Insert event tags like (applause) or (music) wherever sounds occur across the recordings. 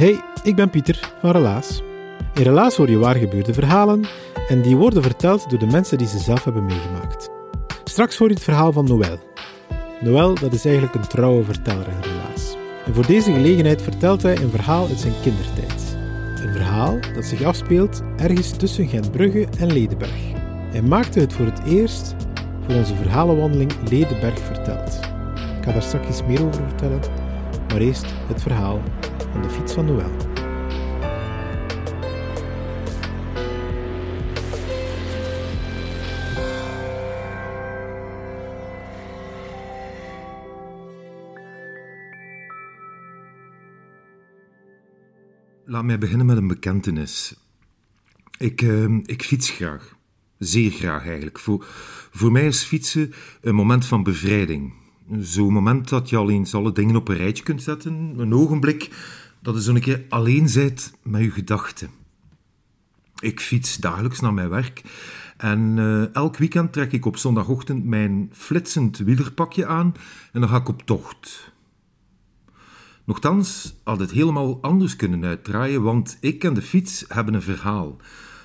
Hey, ik ben Pieter van Relaas. In Relaas hoor je waargebeurde verhalen en die worden verteld door de mensen die ze zelf hebben meegemaakt. Straks hoor je het verhaal van Noël. Noël, dat is eigenlijk een trouwe verteller in Relaas. En voor deze gelegenheid vertelt hij een verhaal uit zijn kindertijd. Een verhaal dat zich afspeelt ergens tussen Gentbrugge en Ledenberg. Hij maakte het voor het eerst voor onze verhalenwandeling Ledenberg verteld. Ik ga daar straks meer over vertellen, maar eerst het verhaal van de fiets van Noël. Laat mij beginnen met een bekentenis. Ik, eh, ik fiets graag. Zeer graag eigenlijk. Voor, voor mij is fietsen een moment van bevrijding. Zo'n moment dat je al eens alle dingen op een rijtje kunt zetten. Een ogenblik dat je zo'n keer alleen bent met je gedachten. Ik fiets dagelijks naar mijn werk. En eh, elk weekend trek ik op zondagochtend mijn flitsend wielerpakje aan en dan ga ik op tocht. Nochtans had het helemaal anders kunnen uitdraaien, want ik en de fiets hebben een verhaal.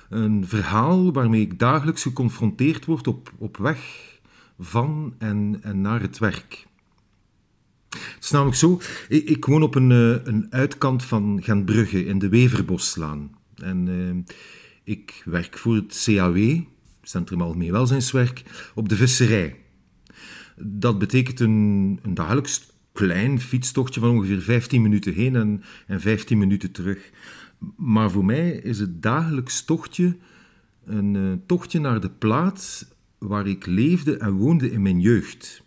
Een verhaal waarmee ik dagelijks geconfronteerd word op, op weg van en, en naar het werk. Het is namelijk zo, ik, ik woon op een, eh, een uitkant van Gentbrugge in de Weverboslaan. En eh, ik werk voor het CAW, Centrum Algemeen Welzijnswerk, op de visserij. Dat betekent een, een dagelijks klein fietstochtje van ongeveer 15 minuten heen en, en 15 minuten terug. Maar voor mij is het dagelijks tochtje een uh, tochtje naar de plaats waar ik leefde en woonde in mijn jeugd.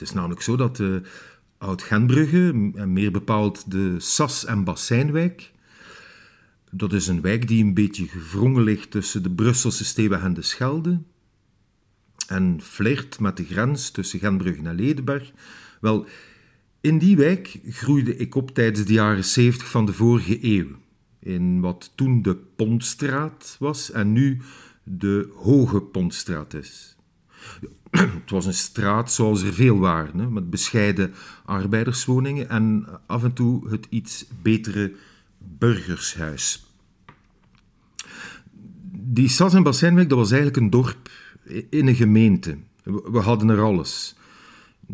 Het is namelijk zo dat de Oud-Genbrugge, en meer bepaald de Sas- en Bassijnwijk, dat is een wijk die een beetje gevrongen ligt tussen de Brusselse Steeweg en de Schelde, en flirt met de grens tussen Genbrugge en Ledenberg. Wel, in die wijk groeide ik op tijdens de jaren 70 van de vorige eeuw. In wat toen de Pontstraat was en nu de Hoge Pontstraat is. (clears throat) Het was een straat zoals er veel waren, hè, met bescheiden arbeiderswoningen en af en toe het iets betere burgershuis. Die Sas- en Bassijnwijk, dat was eigenlijk een dorp in een gemeente. We hadden er alles.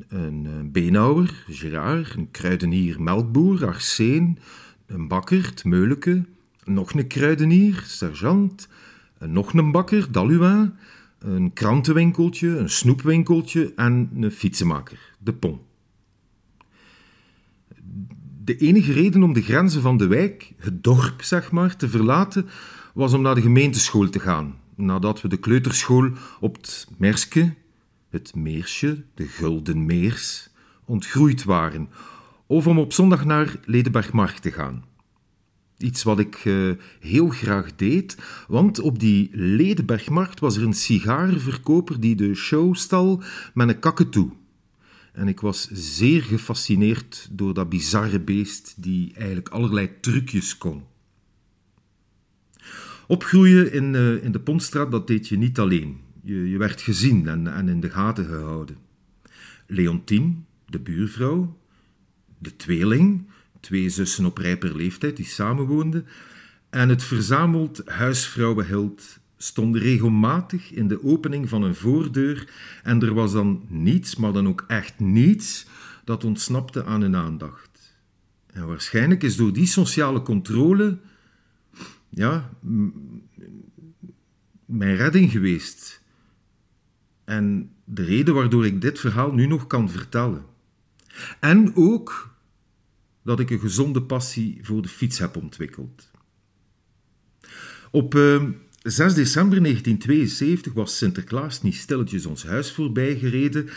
Een beenhouwer, Gerard, een kruidenier, melkboer, Arseen, een bakker, Meuleke, nog een kruidenier, sergeant, nog een bakker, Dalua, een krantenwinkeltje, een snoepwinkeltje en een fietsenmaker, de Pont. De enige reden om de grenzen van de wijk, het dorp zeg maar, te verlaten, was om naar de gemeenteschool te gaan, nadat we de kleuterschool op het Merske, het Meersje, de Gulden Meers, ontgroeid waren, of om op zondag naar Ledenbergmarkt te gaan. Iets wat ik uh, heel graag deed, want op die Ledenbergmarkt was er een sigarenverkoper die de show stal met een kaketoe. En ik was zeer gefascineerd door dat bizarre beest die eigenlijk allerlei trucjes kon. Opgroeien in, uh, in de Pontstraat, dat deed je niet alleen. Je, je werd gezien en, en in de gaten gehouden. Leontien, de buurvrouw, de tweeling, twee zussen op rijper leeftijd die samenwoonden, en het verzameld huisvrouwenhild stond regelmatig in de opening van een voordeur en er was dan niets, maar dan ook echt niets, dat ontsnapte aan hun aandacht. En waarschijnlijk is door die sociale controle ja, mijn redding geweest. En de reden waardoor ik dit verhaal nu nog kan vertellen. En ook dat ik een gezonde passie voor de fiets heb ontwikkeld. Op uh, 6 december 1972 was Sinterklaas niet stilletjes ons huis voorbij gereden,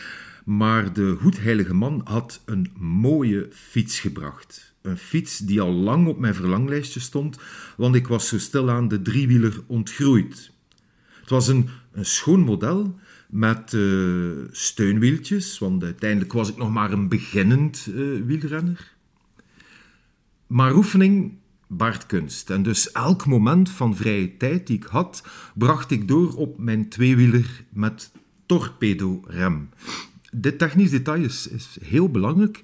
maar de goedheilige man had een mooie fiets gebracht. Een fiets die al lang op mijn verlanglijstje stond, want ik was zo stilaan de driewieler ontgroeid. Het was een, een schoon model met uh, steunwieltjes, want uiteindelijk was ik nog maar een beginnend uh, wielrenner. Maar oefening baart kunst. En dus elk moment van vrije tijd die ik had, bracht ik door op mijn tweewieler met torpedo-rem. Dit technisch detail is, is heel belangrijk.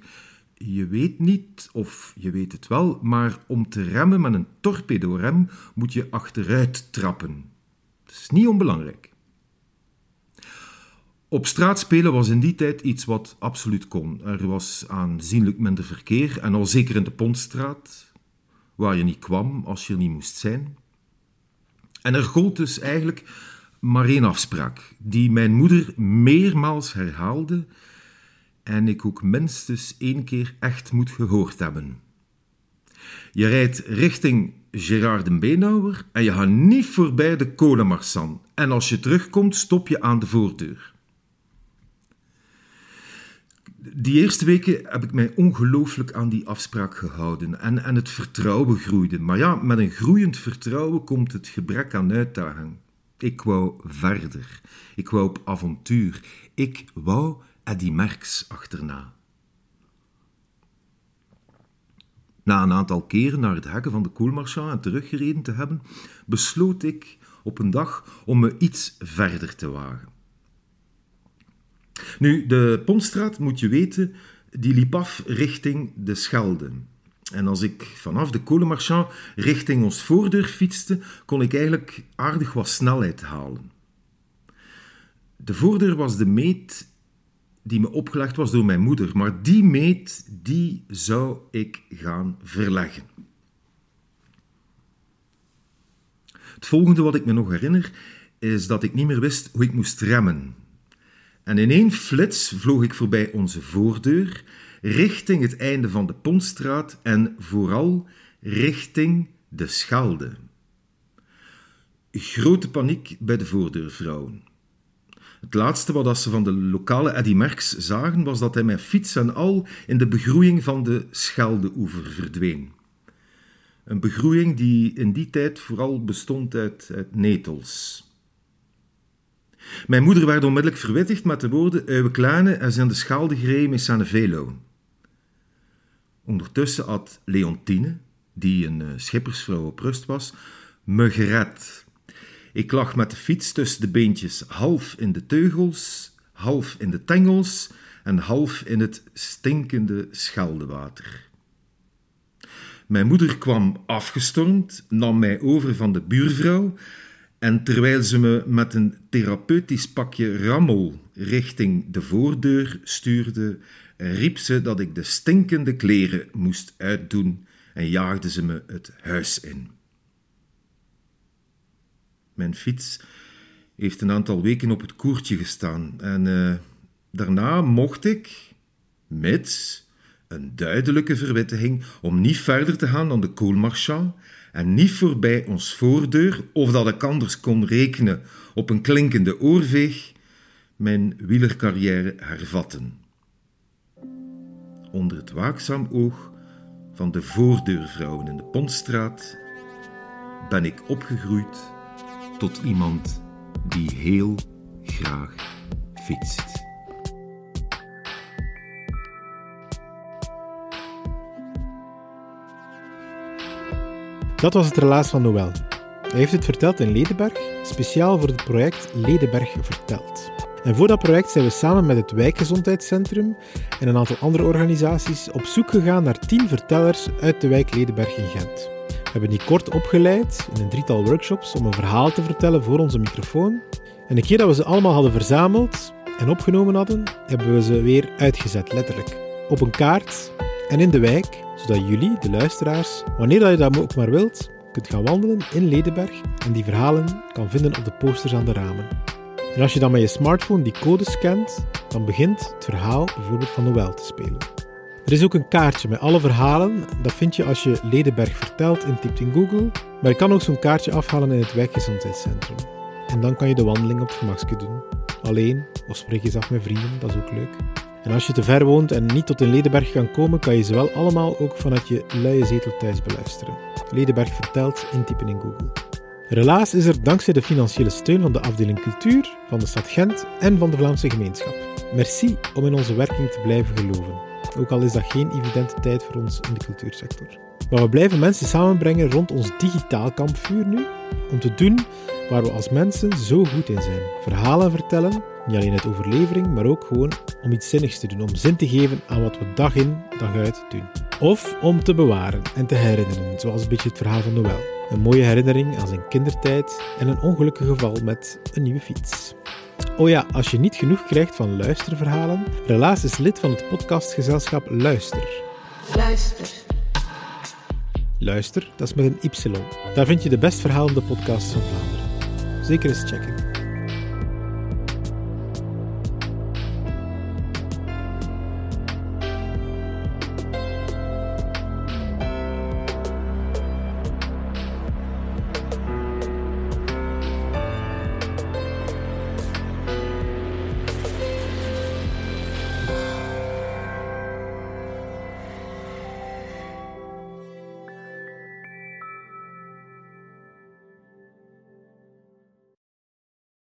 Je weet niet, of je weet het wel, maar om te remmen met een torpedo-rem moet je achteruit trappen. Dat is niet onbelangrijk. Op straat spelen was in die tijd iets wat absoluut kon. Er was aanzienlijk minder verkeer en al zeker in de Pontstraat, waar je niet kwam als je er niet moest zijn. En er gold dus eigenlijk maar één afspraak, die mijn moeder meermaals herhaalde en ik ook minstens één keer echt moet gehoord hebben. Je rijdt richting Gerard de en je gaat niet voorbij de kolenmarsan. En als je terugkomt, stop je aan de voordeur. Die eerste weken heb ik mij ongelooflijk aan die afspraak gehouden en, en het vertrouwen groeide. Maar ja, met een groeiend vertrouwen komt het gebrek aan uitdaging. Ik wou verder. Ik wou op avontuur. Ik wou Eddie Merckx achterna. Na een aantal keren naar het hekken van de Koelmarchand en teruggereden te hebben, besloot ik op een dag om me iets verder te wagen. Nu, de Pontstraat, moet je weten, die liep af richting de Schelde. En als ik vanaf de kolenmarchand richting ons voordeur fietste, kon ik eigenlijk aardig wat snelheid halen. De voordeur was de meet die me opgelegd was door mijn moeder, maar die meet, die zou ik gaan verleggen. Het volgende wat ik me nog herinner, is dat ik niet meer wist hoe ik moest remmen. En in één flits vloog ik voorbij onze voordeur, richting het einde van de Pontstraat en vooral richting de Schelde. Grote paniek bij de voordeurvrouwen. Het laatste wat ze van de lokale Eddy Merckx zagen, was dat hij met fiets en al in de begroeiing van de Scheldeoever verdween. Een begroeiing die in die tijd vooral bestond uit netels. Mijn moeder werd onmiddellijk verwittigd met de woorden Uwe kleine en zijn de schaalde gereden met zijn velo. Ondertussen had Leontine, die een eh, schippersvrouw op rust was, me gered. Ik lag met de fiets tussen de beentjes, half in de teugels, half in de tengels en half in het stinkende scheldewater. Mijn moeder kwam afgestormd, nam mij over van de buurvrouw en terwijl ze me met een therapeutisch pakje rammel richting de voordeur stuurde, riep ze dat ik de stinkende kleren moest uitdoen en jaagde ze me het huis in. Mijn fiets heeft een aantal weken op het koertje gestaan en uh, daarna mocht ik, mits een duidelijke verwittiging, om niet verder te gaan dan de Koolmarchand en niet voorbij ons voordeur, of dat ik anders kon rekenen op een klinkende oorveeg, mijn wielercarrière hervatten. Onder het waakzaam oog van de voordeurvrouwen in de Pontstraat ben ik opgegroeid tot iemand die heel graag fietst. Dat was het relaas van Noël. Hij heeft het verteld in Ledenberg, speciaal voor het project Ledenberg Vertelt. En voor dat project zijn we samen met het Wijkgezondheidscentrum en een aantal andere organisaties op zoek gegaan naar tien vertellers uit de wijk Ledenberg in Gent. We hebben die kort opgeleid in een drietal workshops om een verhaal te vertellen voor onze microfoon. En een keer dat we ze allemaal hadden verzameld en opgenomen hadden, hebben we ze weer uitgezet, letterlijk. Op een kaart en in de wijk, zodat jullie, de luisteraars, wanneer je dat ook maar wilt, kunt gaan wandelen in Ledenberg en die verhalen kan vinden op de posters aan de ramen. En als je dan met je smartphone die code scant, dan begint het verhaal bijvoorbeeld van Noël te spelen. Er is ook een kaartje met alle verhalen. Dat vind je als je Ledenberg vertelt intypt in Google. Maar je kan ook zo'n kaartje afhalen in het wijkgezondheidscentrum. En dan kan je de wandeling op het gemakje doen. Alleen, of spreek eens af met vrienden, dat is ook leuk. En als je te ver woont en niet tot in Ledenberg kan komen, kan je ze wel allemaal ook vanuit je luie zetel thuis beluisteren. Ledenberg vertelt intypen in Google. Relaas is er dankzij de financiële steun van de afdeling cultuur, van de stad Gent en van de Vlaamse gemeenschap. Merci om in onze werking te blijven geloven. Ook al is dat geen evidente tijd voor ons in de cultuursector. Maar we blijven mensen samenbrengen rond ons digitaal kampvuur nu, om te doen waar we als mensen zo goed in zijn. Verhalen vertellen, niet alleen uit overlevering, maar ook gewoon om iets zinnigs te doen, om zin te geven aan wat we dag in, dag uit doen. Of om te bewaren en te herinneren, zoals een beetje het verhaal van Noël. Een mooie herinnering aan zijn kindertijd en een ongelukkig geval met een nieuwe fiets. Oh ja, als je niet genoeg krijgt van luisterverhalen, Relaas is lid van het podcastgezelschap Luister. Luister. Luister, dat is met een Y. Daar vind je de best verhalende podcasts van Vlaanderen. Zeker eens checken.